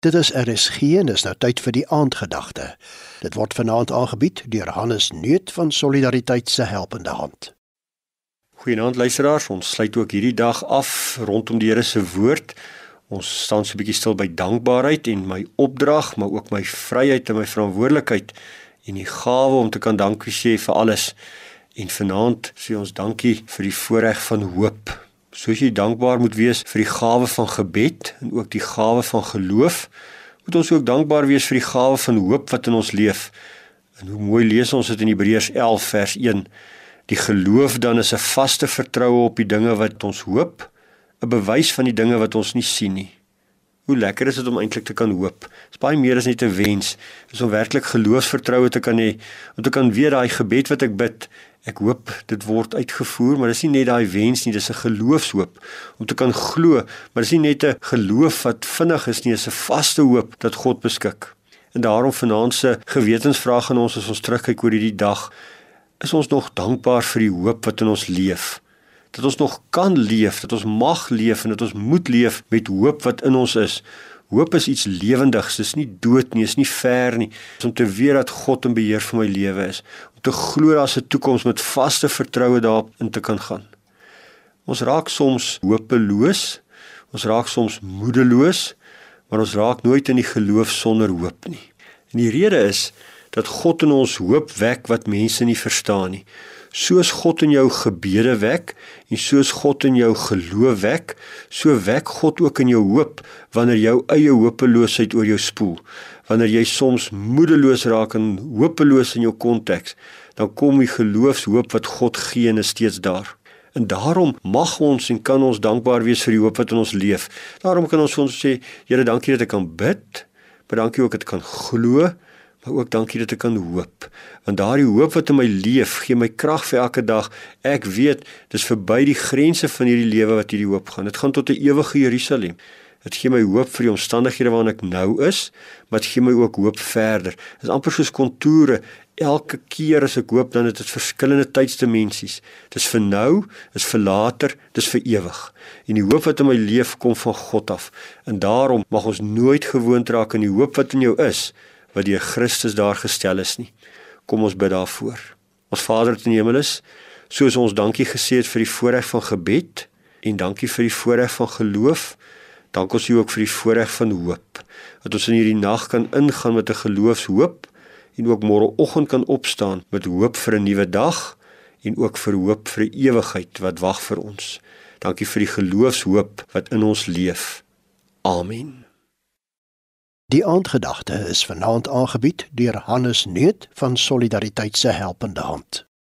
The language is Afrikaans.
Dit is RSG en is nou tyd vir die aandgedagte. Dit word vanaand aangebied deur Hannes Nuut van Solidariteit se Helpende Hand. Goeienaand luisteraars, ons sluit ook hierdie dag af rondom die Here se woord. Ons staan so 'n bietjie stil by dankbaarheid en my opdrag, maar ook my vryheid en my verantwoordelikheid en die gawe om te kan dankie sê vir alles. En vanaand sê ons dankie vir die voorreg van hoop soos jy dankbaar moet wees vir die gawe van gebed en ook die gawe van geloof, moet ons ook dankbaar wees vir die gawe van hoop wat in ons leef. En hoe mooi lees ons dit in Hebreërs 11 vers 1. Die geloof dan is 'n vaste vertroue op die dinge wat ons hoop, 'n bewys van die dinge wat ons nie sien nie. Hoe lekker is dit om eintlik te kan hoop. Dit is baie meer as net 'n wens. Dit is om werklik geloofsvertroue te kan hê, om te kan weet daai gebed wat ek bid, ek hoop dit word uitgevoer, maar dis nie net daai wens nie, dis 'n geloofshoop om te kan glo, maar dis nie net 'n geloof wat vinnig is nie, dis 'n vaste hoop dat God beskik. En daarom vanaand se gewetensvraag aan ons as ons terugkyk oor hierdie dag, is ons nog dankbaar vir die hoop wat in ons leef dat ons nog kan leef, dat ons mag leef en dat ons moet leef met hoop wat in ons is. Hoop is iets lewendigs, dis nie dood nie, is nie ver nie. Dis om te weet dat God in beheer van my lewe is, om te glo daar's 'n toekoms met vaste vertroue daarop in te kan gaan. Ons raak soms hopeloos, ons raak soms moedeloos, maar ons raak nooit in die geloof sonder hoop nie. En die rede is dat God in ons hoop wek wat mense nie verstaan nie soos God in jou gebede wek en soos God in jou geloof wek, so wek God ook in jou hoop wanneer jou eie hopeloosheid oor jou spoel. Wanneer jy soms moedeloos raak en hopeloos in jou konteks, dan kom die geloofshoop wat God gee en is steeds daar. En daarom mag ons en kan ons dankbaar wees vir die hoop wat in ons leef. Daarom kan ons vir ons sê, Here, dankie dat ek kan bid, maar dankie ook dat ek kan glo ook dankie dat ek kan hoop. Want daardie hoop wat in my leef, gee my krag vir elke dag. Ek weet dis verby die grense van hierdie lewe wat hierdie hoop gaan. Dit gaan tot 'n ewige Jerusalem. Dit gee my hoop vir die omstandighede waarin ek nou is, maar dit gee my ook hoop verder. Dit is amper soos kontoure. Elke keer as ek hoop dan het dit verskillende tydsdimensies. Dis vir nou, dis vir later, dis vir ewig. En die hoop wat in my leef kom van God af. En daarom mag ons nooit gewoond raak aan die hoop wat in jou is wat deur Christus daar gestel is nie. Kom ons bid daarvoor. Ons Vader wat in die hemel is, soos ons dankie gesê het vir die voorreg van gebed en dankie vir die voorreg van geloof, dank ons U ook vir die voorreg van hoop. Dat ons in hierdie nag kan ingaan met 'n geloofshoop en ook môreoggend kan opstaan met hoop vir 'n nuwe dag en ook vir hoop vir ewigheid wat wag vir ons. Dankie vir die geloofshoop wat in ons leef. Amen. Die aandgedagte is vanaand aangebied deur Hannes Nuut van Solidariteit se Helpende Hand.